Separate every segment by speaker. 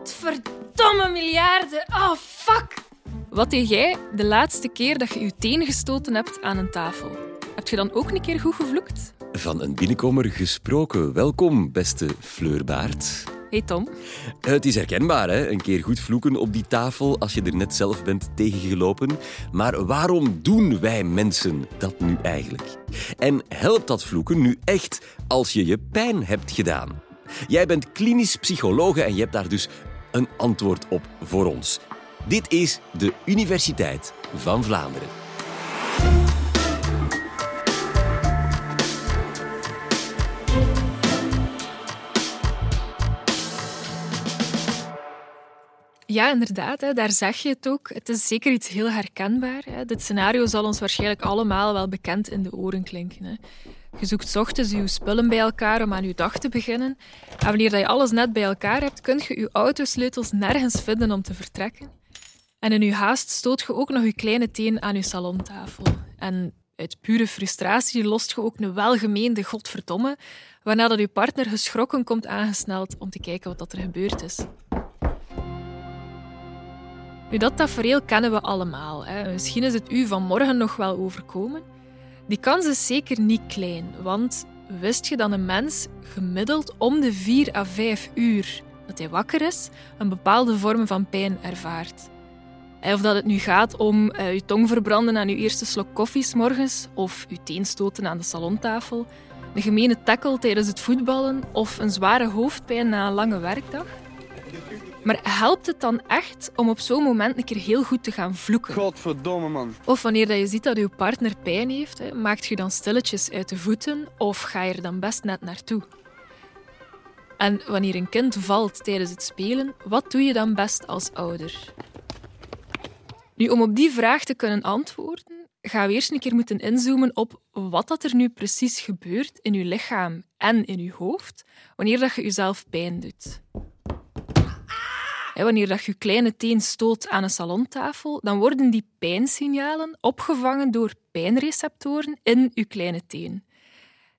Speaker 1: Godverdomme miljarden. Oh, fuck. Wat deed jij de laatste keer dat je je teen gestoten hebt aan een tafel? Heb je dan ook een keer goed gevloekt?
Speaker 2: Van een binnenkomer gesproken. Welkom, beste Fleurbaard.
Speaker 1: Hey Tom.
Speaker 2: Het is herkenbaar, hè? Een keer goed vloeken op die tafel als je er net zelf bent tegengelopen. Maar waarom doen wij mensen dat nu eigenlijk? En helpt dat vloeken nu echt als je je pijn hebt gedaan? Jij bent klinisch psychologe en je hebt daar dus een antwoord op voor ons. Dit is de Universiteit van Vlaanderen.
Speaker 1: Ja, inderdaad. Hè, daar zeg je het ook. Het is zeker iets heel herkenbaar. Hè. Dit scenario zal ons waarschijnlijk allemaal wel bekend in de oren klinken. Hè. Je zoekt ochtends je spullen bij elkaar om aan je dag te beginnen. En wanneer je alles net bij elkaar hebt, kun je je autosleutels nergens vinden om te vertrekken. En in je haast stoot je ook nog je kleine teen aan je salontafel. En uit pure frustratie lost je ook een welgemeende godverdomme, waarna dat je partner geschrokken komt aangesneld om te kijken wat er gebeurd is. Nu, dat tafereel kennen we allemaal. Hè. Misschien is het u vanmorgen nog wel overkomen. Die kans is zeker niet klein, want wist je dat een mens gemiddeld om de 4 à 5 uur dat hij wakker is, een bepaalde vorm van pijn ervaart? Of dat het nu gaat om uh, je tong verbranden aan je eerste slok koffie s morgens, of je teenstoten aan de salontafel, een gemene tackle tijdens het voetballen of een zware hoofdpijn na een lange werkdag. Maar helpt het dan echt om op zo'n moment een keer heel goed te gaan vloeken?
Speaker 3: Godverdomme, man.
Speaker 1: Of wanneer je ziet dat je partner pijn heeft, maakt je dan stilletjes uit de voeten of ga je er dan best net naartoe? En wanneer een kind valt tijdens het spelen, wat doe je dan best als ouder? Nu, om op die vraag te kunnen antwoorden, gaan we eerst een keer moeten inzoomen op wat dat er nu precies gebeurt in je lichaam en in je hoofd wanneer dat je jezelf pijn doet. Wanneer dat je kleine teen stoot aan een salontafel, dan worden die pijnsignalen opgevangen door pijnreceptoren in je kleine teen.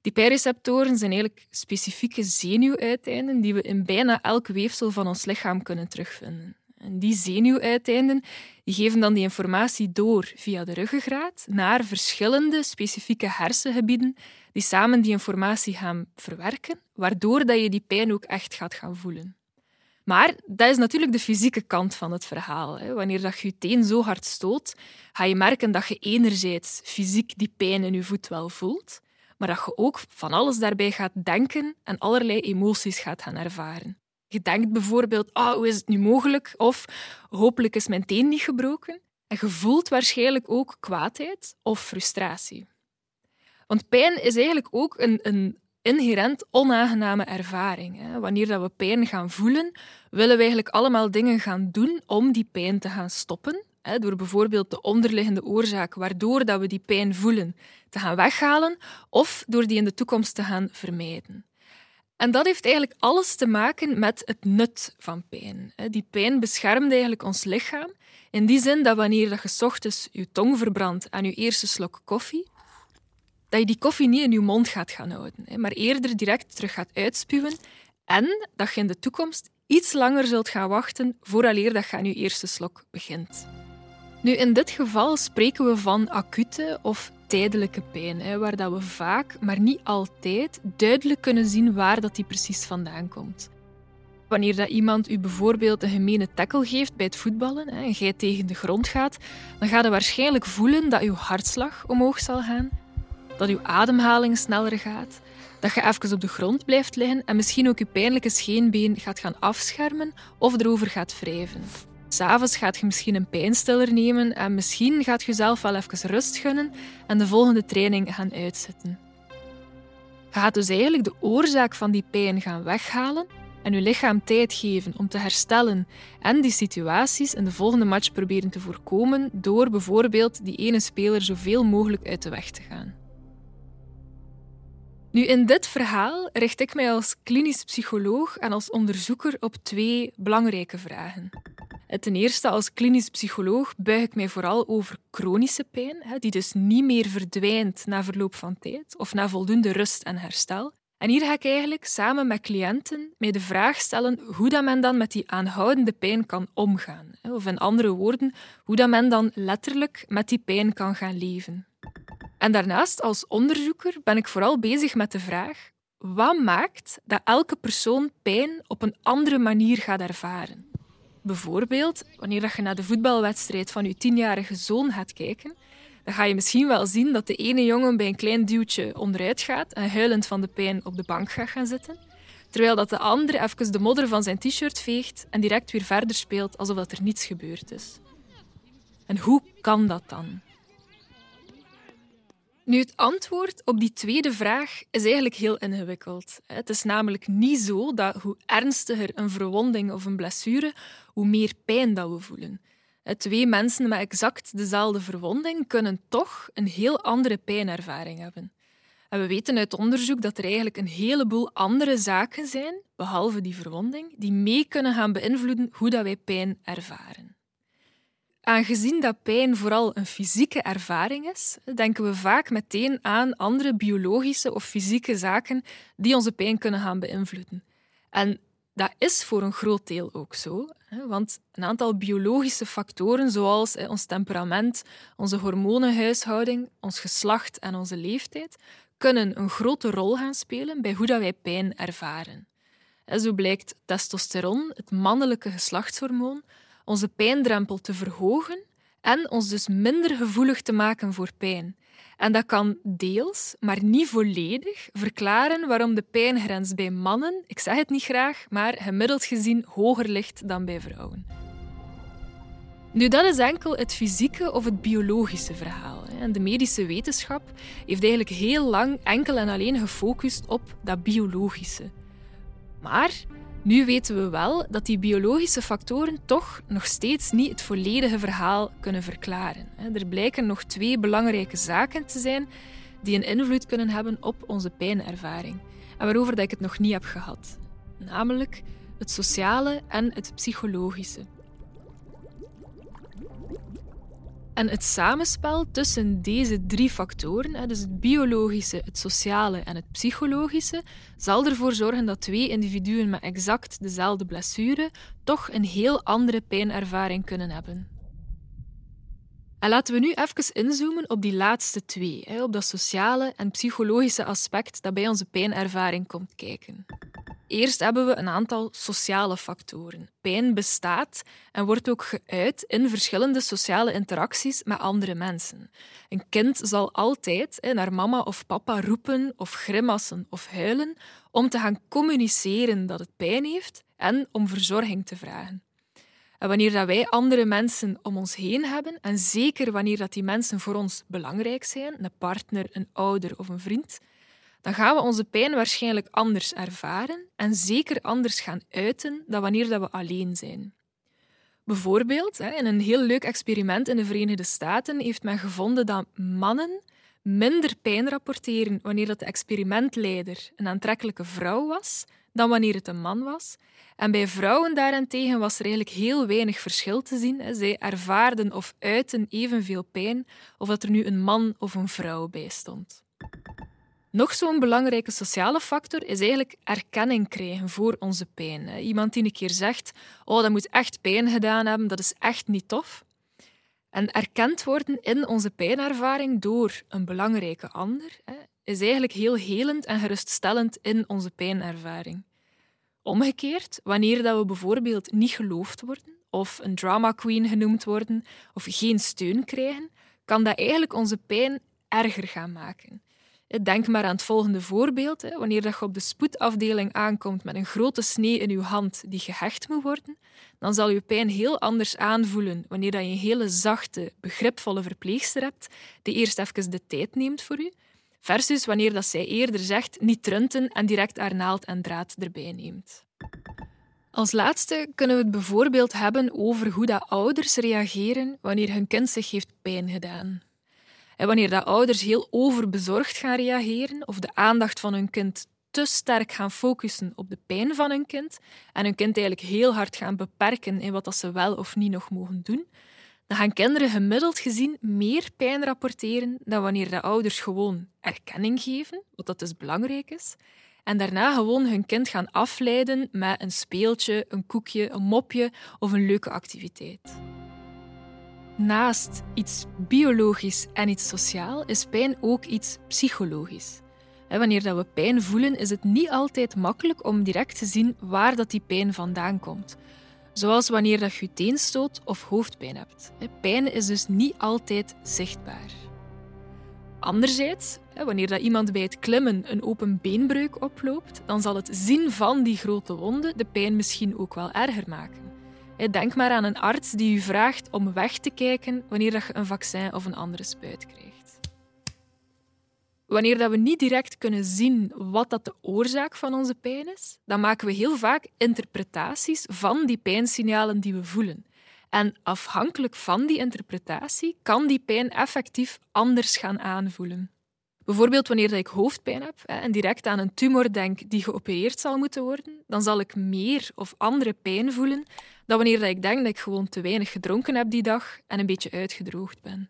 Speaker 1: Die pijnreceptoren zijn eigenlijk specifieke zenuwuiteinden die we in bijna elk weefsel van ons lichaam kunnen terugvinden. En die zenuwuiteinden geven dan die informatie door via de ruggengraat naar verschillende specifieke hersengebieden die samen die informatie gaan verwerken, waardoor dat je die pijn ook echt gaat gaan voelen. Maar dat is natuurlijk de fysieke kant van het verhaal. Wanneer dat je je teen zo hard stoot, ga je merken dat je enerzijds fysiek die pijn in je voet wel voelt, maar dat je ook van alles daarbij gaat denken en allerlei emoties gaat gaan ervaren. Je denkt bijvoorbeeld, oh, hoe is het nu mogelijk? Of hopelijk is mijn teen niet gebroken. En je voelt waarschijnlijk ook kwaadheid of frustratie. Want pijn is eigenlijk ook een, een inherent onaangename ervaring. Wanneer dat we pijn gaan voelen, willen we eigenlijk allemaal dingen gaan doen om die pijn te gaan stoppen. Door bijvoorbeeld de onderliggende oorzaak waardoor dat we die pijn voelen te gaan weghalen of door die in de toekomst te gaan vermijden. En dat heeft eigenlijk alles te maken met het nut van pijn. Die pijn beschermt eigenlijk ons lichaam in die zin dat wanneer je ochtends je tong verbrandt aan je eerste slok koffie, dat je die koffie niet in je mond gaat gaan houden, maar eerder direct terug gaat uitspuwen en dat je in de toekomst iets langer zult gaan wachten vooraleer dat je aan je eerste slok begint. Nu, in dit geval spreken we van acute of tijdelijke pijn, waar dat we vaak, maar niet altijd, duidelijk kunnen zien waar dat die precies vandaan komt. Wanneer dat iemand u bijvoorbeeld een gemene tackle geeft bij het voetballen en jij tegen de grond gaat, dan gaat je waarschijnlijk voelen dat uw hartslag omhoog zal gaan, dat uw ademhaling sneller gaat, dat je even op de grond blijft liggen en misschien ook je pijnlijke scheenbeen gaat gaan afschermen of erover gaat wrijven. S'avonds gaat je misschien een pijnstiller nemen en misschien gaat je jezelf wel even rust gunnen en de volgende training gaan uitzetten. Je gaat dus eigenlijk de oorzaak van die pijn gaan weghalen en je lichaam tijd geven om te herstellen en die situaties in de volgende match proberen te voorkomen door bijvoorbeeld die ene speler zoveel mogelijk uit de weg te gaan. Nu, in dit verhaal richt ik mij als klinisch psycholoog en als onderzoeker op twee belangrijke vragen. Ten eerste, als klinisch psycholoog buig ik mij vooral over chronische pijn, die dus niet meer verdwijnt na verloop van tijd of na voldoende rust en herstel. En hier ga ik eigenlijk samen met cliënten mij de vraag stellen hoe dat men dan met die aanhoudende pijn kan omgaan. Of in andere woorden, hoe dat men dan letterlijk met die pijn kan gaan leven. En daarnaast, als onderzoeker, ben ik vooral bezig met de vraag wat maakt dat elke persoon pijn op een andere manier gaat ervaren. Bijvoorbeeld, wanneer je naar de voetbalwedstrijd van je tienjarige zoon gaat kijken, dan ga je misschien wel zien dat de ene jongen bij een klein duwtje onderuit gaat en huilend van de pijn op de bank gaat gaan zitten, terwijl dat de andere even de modder van zijn t-shirt veegt en direct weer verder speelt alsof er niets gebeurd is. En hoe kan dat dan? Nu, het antwoord op die tweede vraag is eigenlijk heel ingewikkeld. Het is namelijk niet zo dat hoe ernstiger een verwonding of een blessure, hoe meer pijn dat we voelen. Twee mensen met exact dezelfde verwonding kunnen toch een heel andere pijnervaring hebben. En we weten uit onderzoek dat er eigenlijk een heleboel andere zaken zijn, behalve die verwonding, die mee kunnen gaan beïnvloeden hoe dat wij pijn ervaren. Aangezien dat pijn vooral een fysieke ervaring is, denken we vaak meteen aan andere biologische of fysieke zaken die onze pijn kunnen gaan beïnvloeden. En dat is voor een groot deel ook zo, want een aantal biologische factoren, zoals ons temperament, onze hormonenhuishouding, ons geslacht en onze leeftijd, kunnen een grote rol gaan spelen bij hoe dat wij pijn ervaren. Zo blijkt testosteron, het mannelijke geslachtshormoon, onze pijndrempel te verhogen en ons dus minder gevoelig te maken voor pijn. En dat kan deels, maar niet volledig, verklaren waarom de pijngrens bij mannen, ik zeg het niet graag, maar gemiddeld gezien hoger ligt dan bij vrouwen. Nu, dat is enkel het fysieke of het biologische verhaal. En de medische wetenschap heeft eigenlijk heel lang enkel en alleen gefocust op dat biologische. Maar nu weten we wel dat die biologische factoren toch nog steeds niet het volledige verhaal kunnen verklaren. Er blijken nog twee belangrijke zaken te zijn die een invloed kunnen hebben op onze pijnervaring en waarover ik het nog niet heb gehad. Namelijk het sociale en het psychologische. En het samenspel tussen deze drie factoren, dus het biologische, het sociale en het psychologische, zal ervoor zorgen dat twee individuen met exact dezelfde blessure toch een heel andere pijnervaring kunnen hebben. En laten we nu even inzoomen op die laatste twee, op dat sociale en psychologische aspect dat bij onze pijnervaring komt kijken. Eerst hebben we een aantal sociale factoren. Pijn bestaat en wordt ook geuit in verschillende sociale interacties met andere mensen. Een kind zal altijd naar mama of papa roepen of grimassen of huilen om te gaan communiceren dat het pijn heeft en om verzorging te vragen. Wanneer dat wij andere mensen om ons heen hebben, en zeker wanneer dat die mensen voor ons belangrijk zijn, een partner, een ouder of een vriend, dan gaan we onze pijn waarschijnlijk anders ervaren en zeker anders gaan uiten dan wanneer dat we alleen zijn. Bijvoorbeeld, in een heel leuk experiment in de Verenigde Staten heeft men gevonden dat mannen minder pijn rapporteren wanneer dat de experimentleider een aantrekkelijke vrouw was dan wanneer het een man was. En bij vrouwen daarentegen was er eigenlijk heel weinig verschil te zien. Zij ervaarden of uiten evenveel pijn of dat er nu een man of een vrouw bij stond. Nog zo'n belangrijke sociale factor is eigenlijk erkenning krijgen voor onze pijn. Iemand die een keer zegt: Oh, dat moet echt pijn gedaan hebben, dat is echt niet tof. En erkend worden in onze pijnervaring door een belangrijke ander is eigenlijk heel helend en geruststellend in onze pijnervaring. Omgekeerd, wanneer dat we bijvoorbeeld niet geloofd worden, of een drama queen genoemd worden, of geen steun krijgen, kan dat eigenlijk onze pijn erger gaan maken. Denk maar aan het volgende voorbeeld. Wanneer je op de spoedafdeling aankomt met een grote snee in je hand die gehecht moet worden, dan zal je pijn heel anders aanvoelen wanneer je een hele zachte, begripvolle verpleegster hebt die eerst even de tijd neemt voor u, versus wanneer dat zij eerder zegt niet trunten en direct haar naald en draad erbij neemt. Als laatste kunnen we het bijvoorbeeld hebben over hoe dat ouders reageren wanneer hun kind zich heeft pijn gedaan. Wanneer dat ouders heel overbezorgd gaan reageren of de aandacht van hun kind te sterk gaan focussen op de pijn van hun kind en hun kind eigenlijk heel hard gaan beperken in wat dat ze wel of niet nog mogen doen, dan gaan kinderen gemiddeld gezien meer pijn rapporteren dan wanneer de ouders gewoon erkenning geven, wat dat dus belangrijk is, en daarna gewoon hun kind gaan afleiden met een speeltje, een koekje, een mopje of een leuke activiteit. Naast iets biologisch en iets sociaal is pijn ook iets psychologisch. Wanneer we pijn voelen, is het niet altijd makkelijk om direct te zien waar dat die pijn vandaan komt. Zoals wanneer dat je teenstoot of hoofdpijn hebt. Pijn is dus niet altijd zichtbaar. Anderzijds, wanneer dat iemand bij het klimmen een open beenbreuk oploopt, dan zal het zien van die grote wonden de pijn misschien ook wel erger maken. Denk maar aan een arts die u vraagt om weg te kijken wanneer je een vaccin of een andere spuit krijgt. Wanneer dat we niet direct kunnen zien wat dat de oorzaak van onze pijn is, dan maken we heel vaak interpretaties van die pijnsignalen die we voelen. En afhankelijk van die interpretatie kan die pijn effectief anders gaan aanvoelen. Bijvoorbeeld wanneer ik hoofdpijn heb en direct aan een tumor denk die geopereerd zal moeten worden, dan zal ik meer of andere pijn voelen dan wanneer ik denk dat ik gewoon te weinig gedronken heb die dag en een beetje uitgedroogd ben.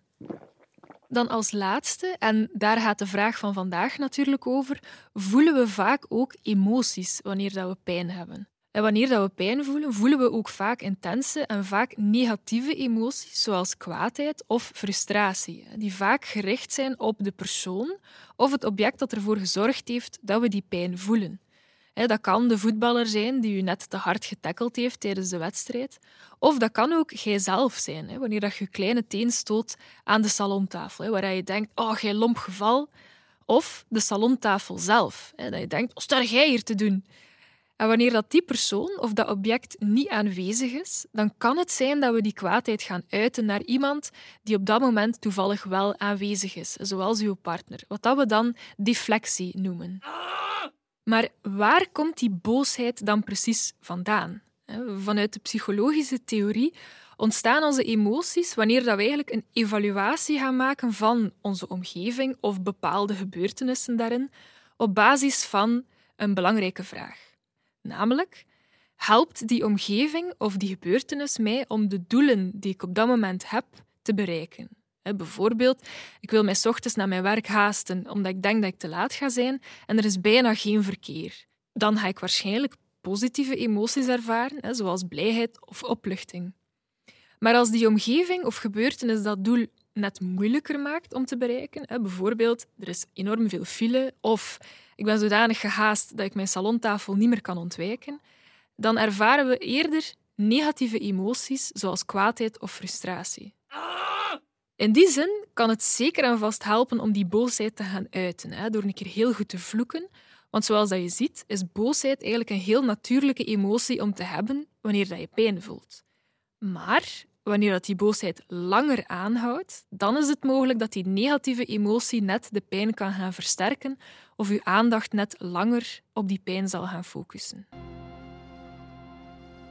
Speaker 1: Dan als laatste, en daar gaat de vraag van vandaag natuurlijk over, voelen we vaak ook emoties wanneer dat we pijn hebben. En wanneer dat we pijn voelen, voelen we ook vaak intense en vaak negatieve emoties, zoals kwaadheid of frustratie, die vaak gericht zijn op de persoon of het object dat ervoor gezorgd heeft dat we die pijn voelen. Dat kan de voetballer zijn die u net te hard getackeld heeft tijdens de wedstrijd. Of dat kan ook jijzelf zijn, wanneer je je kleine teen stoot aan de salontafel, waar je denkt, oh, jij lomp geval. Of de salontafel zelf, dat je denkt, wat sta jij hier te doen? En wanneer dat die persoon of dat object niet aanwezig is, dan kan het zijn dat we die kwaadheid gaan uiten naar iemand die op dat moment toevallig wel aanwezig is, zoals uw partner. Wat dat we dan deflectie noemen. Maar waar komt die boosheid dan precies vandaan? Vanuit de psychologische theorie ontstaan onze emoties wanneer we eigenlijk een evaluatie gaan maken van onze omgeving of bepaalde gebeurtenissen daarin op basis van een belangrijke vraag. Namelijk, helpt die omgeving of die gebeurtenis mij om de doelen die ik op dat moment heb te bereiken? Bijvoorbeeld, ik wil mij ochtends naar mijn werk haasten omdat ik denk dat ik te laat ga zijn en er is bijna geen verkeer. Dan ga ik waarschijnlijk positieve emoties ervaren, zoals blijheid of opluchting. Maar als die omgeving of gebeurtenis dat doel net moeilijker maakt om te bereiken, bijvoorbeeld er is enorm veel file of ik ben zodanig gehaast dat ik mijn salontafel niet meer kan ontwijken, dan ervaren we eerder negatieve emoties zoals kwaadheid of frustratie. In die zin kan het zeker en vast helpen om die boosheid te gaan uiten, hè, door een keer heel goed te vloeken. Want zoals dat je ziet, is boosheid eigenlijk een heel natuurlijke emotie om te hebben wanneer dat je pijn voelt. Maar wanneer dat die boosheid langer aanhoudt, dan is het mogelijk dat die negatieve emotie net de pijn kan gaan versterken of uw aandacht net langer op die pijn zal gaan focussen.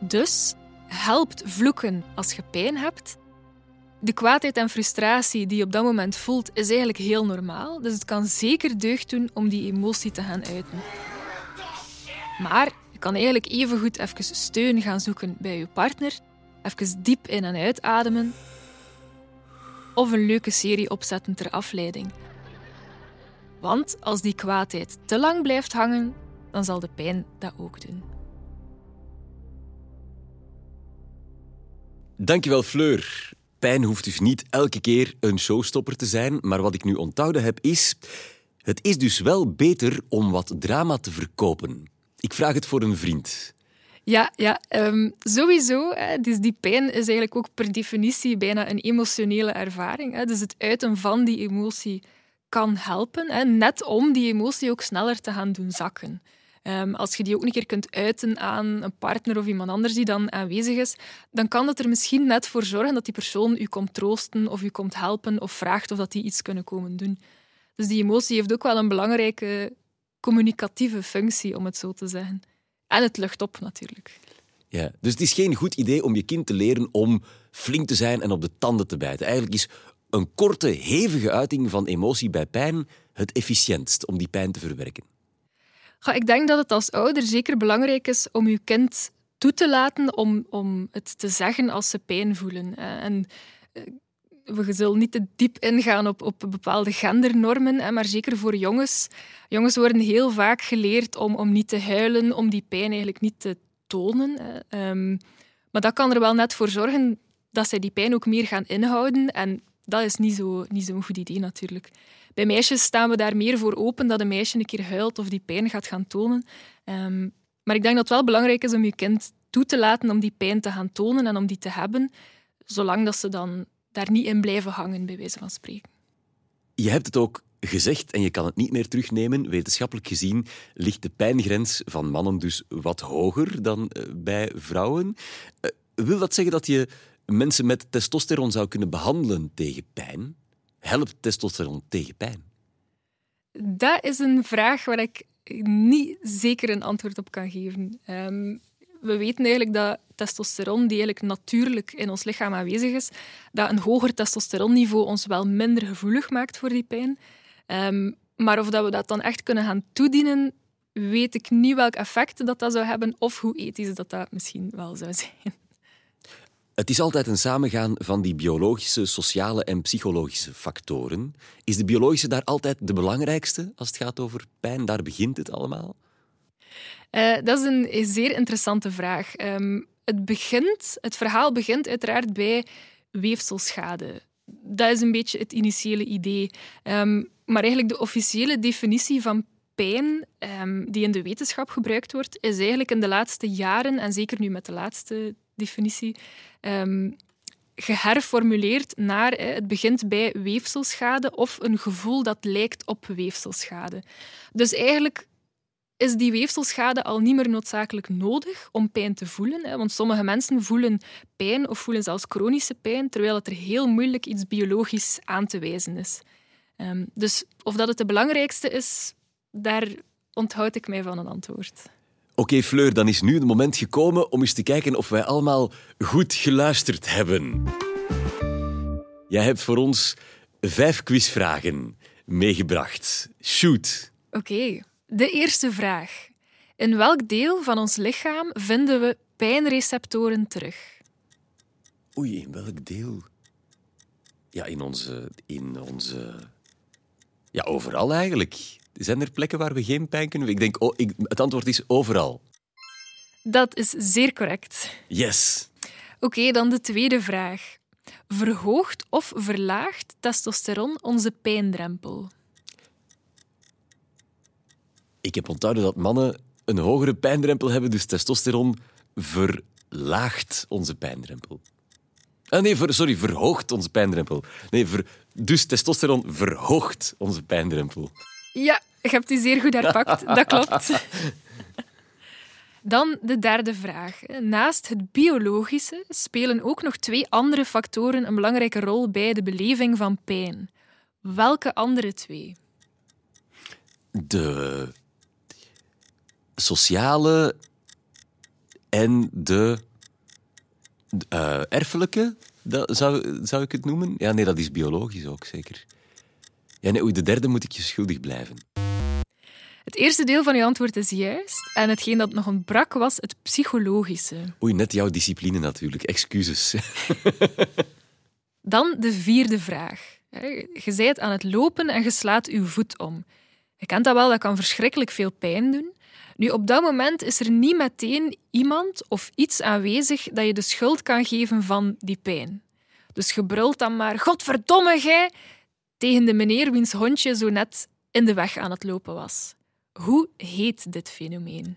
Speaker 1: Dus helpt vloeken als je pijn hebt. De kwaadheid en frustratie die je op dat moment voelt, is eigenlijk heel normaal. Dus het kan zeker deugd doen om die emotie te gaan uiten. Maar je kan eigenlijk evengoed even steun gaan zoeken bij je partner Even diep in- en uitademen. Of een leuke serie opzetten ter afleiding. Want als die kwaadheid te lang blijft hangen, dan zal de pijn dat ook doen.
Speaker 2: Dankjewel, Fleur. Pijn hoeft dus niet elke keer een showstopper te zijn, maar wat ik nu onthouden heb is... Het is dus wel beter om wat drama te verkopen. Ik vraag het voor een vriend.
Speaker 1: Ja, ja um, sowieso. Hè. Dus die pijn is eigenlijk ook per definitie bijna een emotionele ervaring. Hè. Dus het uiten van die emotie kan helpen, hè, net om die emotie ook sneller te gaan doen zakken. Um, als je die ook een keer kunt uiten aan een partner of iemand anders die dan aanwezig is, dan kan dat er misschien net voor zorgen dat die persoon u komt troosten of u komt helpen of vraagt of dat die iets kunnen komen doen. Dus die emotie heeft ook wel een belangrijke communicatieve functie, om het zo te zeggen. En het lucht op natuurlijk.
Speaker 2: Ja, dus het is geen goed idee om je kind te leren om flink te zijn en op de tanden te bijten. Eigenlijk is een korte, hevige uiting van emotie bij pijn het efficiëntst om die pijn te verwerken.
Speaker 1: Ik denk dat het als ouder zeker belangrijk is om je kind toe te laten om, om het te zeggen als ze pijn voelen. En we zullen niet te diep ingaan op, op bepaalde gendernormen, maar zeker voor jongens. Jongens worden heel vaak geleerd om, om niet te huilen, om die pijn eigenlijk niet te tonen. Ehm, maar dat kan er wel net voor zorgen dat zij die pijn ook meer gaan inhouden. En dat is niet zo'n niet zo goed idee natuurlijk. Bij meisjes staan we daar meer voor open dat een meisje een keer huilt of die pijn gaat gaan tonen. Ehm, maar ik denk dat het wel belangrijk is om je kind toe te laten om die pijn te gaan tonen en om die te hebben, zolang dat ze dan daar niet in blijven hangen, bij wijze van spreken.
Speaker 2: Je hebt het ook gezegd en je kan het niet meer terugnemen. Wetenschappelijk gezien ligt de pijngrens van mannen dus wat hoger dan eh, bij vrouwen. Eh, wil dat zeggen dat je mensen met testosteron zou kunnen behandelen tegen pijn? Helpt testosteron tegen pijn?
Speaker 1: Dat is een vraag waar ik niet zeker een antwoord op kan geven. Ehm, we weten eigenlijk dat testosteron, die eigenlijk natuurlijk in ons lichaam aanwezig is, dat een hoger testosteronniveau ons wel minder gevoelig maakt voor die pijn. Ehm, maar of dat we dat dan echt kunnen gaan toedienen, weet ik niet welk effect dat, dat zou hebben of hoe ethisch dat, dat misschien wel zou zijn.
Speaker 2: Het is altijd een samengaan van die biologische, sociale en psychologische factoren. Is de biologische daar altijd de belangrijkste als het gaat over pijn? Daar begint het allemaal?
Speaker 1: Uh, dat is een zeer interessante vraag. Um, het, begint, het verhaal begint uiteraard bij weefselschade. Dat is een beetje het initiële idee. Um, maar eigenlijk de officiële definitie van pijn um, die in de wetenschap gebruikt wordt, is eigenlijk in de laatste jaren, en zeker nu met de laatste definitie, um, geherformuleerd naar het begint bij weefselschade of een gevoel dat lijkt op weefselschade. Dus eigenlijk is die weefselschade al niet meer noodzakelijk nodig om pijn te voelen. Want sommige mensen voelen pijn of voelen zelfs chronische pijn, terwijl het er heel moeilijk iets biologisch aan te wijzen is. Ehm, dus of dat het de belangrijkste is, daar onthoud ik mij van een antwoord.
Speaker 2: Oké, Fleur, dan is nu het moment gekomen om eens te kijken of wij allemaal goed geluisterd hebben. Jij hebt voor ons vijf quizvragen meegebracht. Shoot.
Speaker 1: Oké, de eerste vraag. In welk deel van ons lichaam vinden we pijnreceptoren terug?
Speaker 2: Oei, in welk deel? Ja, in onze, in onze ja, overal eigenlijk. Zijn er plekken waar we geen pijn kunnen? Ik denk, oh, ik, het antwoord is overal.
Speaker 1: Dat is zeer correct.
Speaker 2: Yes.
Speaker 1: Oké, dan de tweede vraag. Verhoogt of verlaagt testosteron onze pijndrempel?
Speaker 2: Ik heb onthouden dat mannen een hogere pijndrempel hebben, dus testosteron verlaagt onze pijndrempel. Ah, nee, sorry, verhoogt onze pijndrempel. Nee, ver, dus testosteron verhoogt onze pijndrempel.
Speaker 1: Ja, je hebt die zeer goed herpakt. Dat klopt. Dan de derde vraag. Naast het biologische spelen ook nog twee andere factoren een belangrijke rol bij de beleving van pijn. Welke andere twee?
Speaker 2: De sociale en de uh, erfelijke, dat zou, zou ik het noemen? Ja, nee, dat is biologisch ook zeker. Ja, nee, oei, de derde moet ik je schuldig blijven.
Speaker 1: Het eerste deel van je antwoord is juist. En hetgeen dat nog ontbrak was het psychologische.
Speaker 2: Oei, net jouw discipline natuurlijk. Excuses.
Speaker 1: Dan de vierde vraag. Je zijt aan het lopen en je slaat uw voet om. Je kent dat wel, dat kan verschrikkelijk veel pijn doen. Nu, op dat moment is er niet meteen iemand of iets aanwezig dat je de schuld kan geven van die pijn. Dus je brult dan maar, godverdomme gij, tegen de meneer wiens hondje zo net in de weg aan het lopen was. Hoe heet dit fenomeen?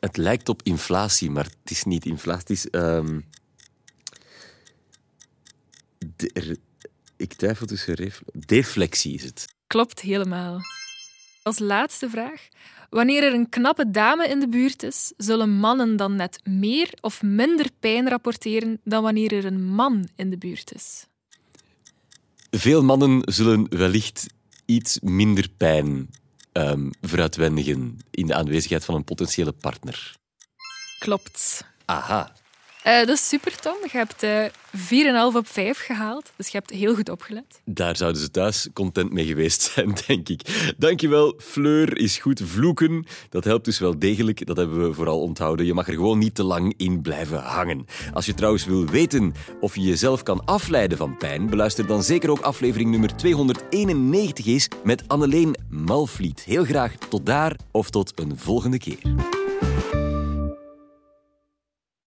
Speaker 2: Het lijkt op inflatie, maar het is niet inflatie. is, um... ik twijfel tussen deflexie is het.
Speaker 1: Klopt helemaal. Als laatste vraag. Wanneer er een knappe dame in de buurt is, zullen mannen dan net meer of minder pijn rapporteren dan wanneer er een man in de buurt is?
Speaker 2: Veel mannen zullen wellicht iets minder pijn um, veruitwendigen in de aanwezigheid van een potentiële partner.
Speaker 1: Klopt.
Speaker 2: Aha.
Speaker 1: Uh, dat is super, Tom. Je hebt uh, 4,5 op 5 gehaald, dus je hebt heel goed opgelet.
Speaker 2: Daar zouden ze thuis content mee geweest zijn, denk ik. Dankjewel, Fleur is goed vloeken. Dat helpt dus wel degelijk, dat hebben we vooral onthouden. Je mag er gewoon niet te lang in blijven hangen. Als je trouwens wil weten of je jezelf kan afleiden van pijn, beluister dan zeker ook aflevering nummer 291 is met Anneleen Malvliet. Heel graag tot daar of tot een volgende keer.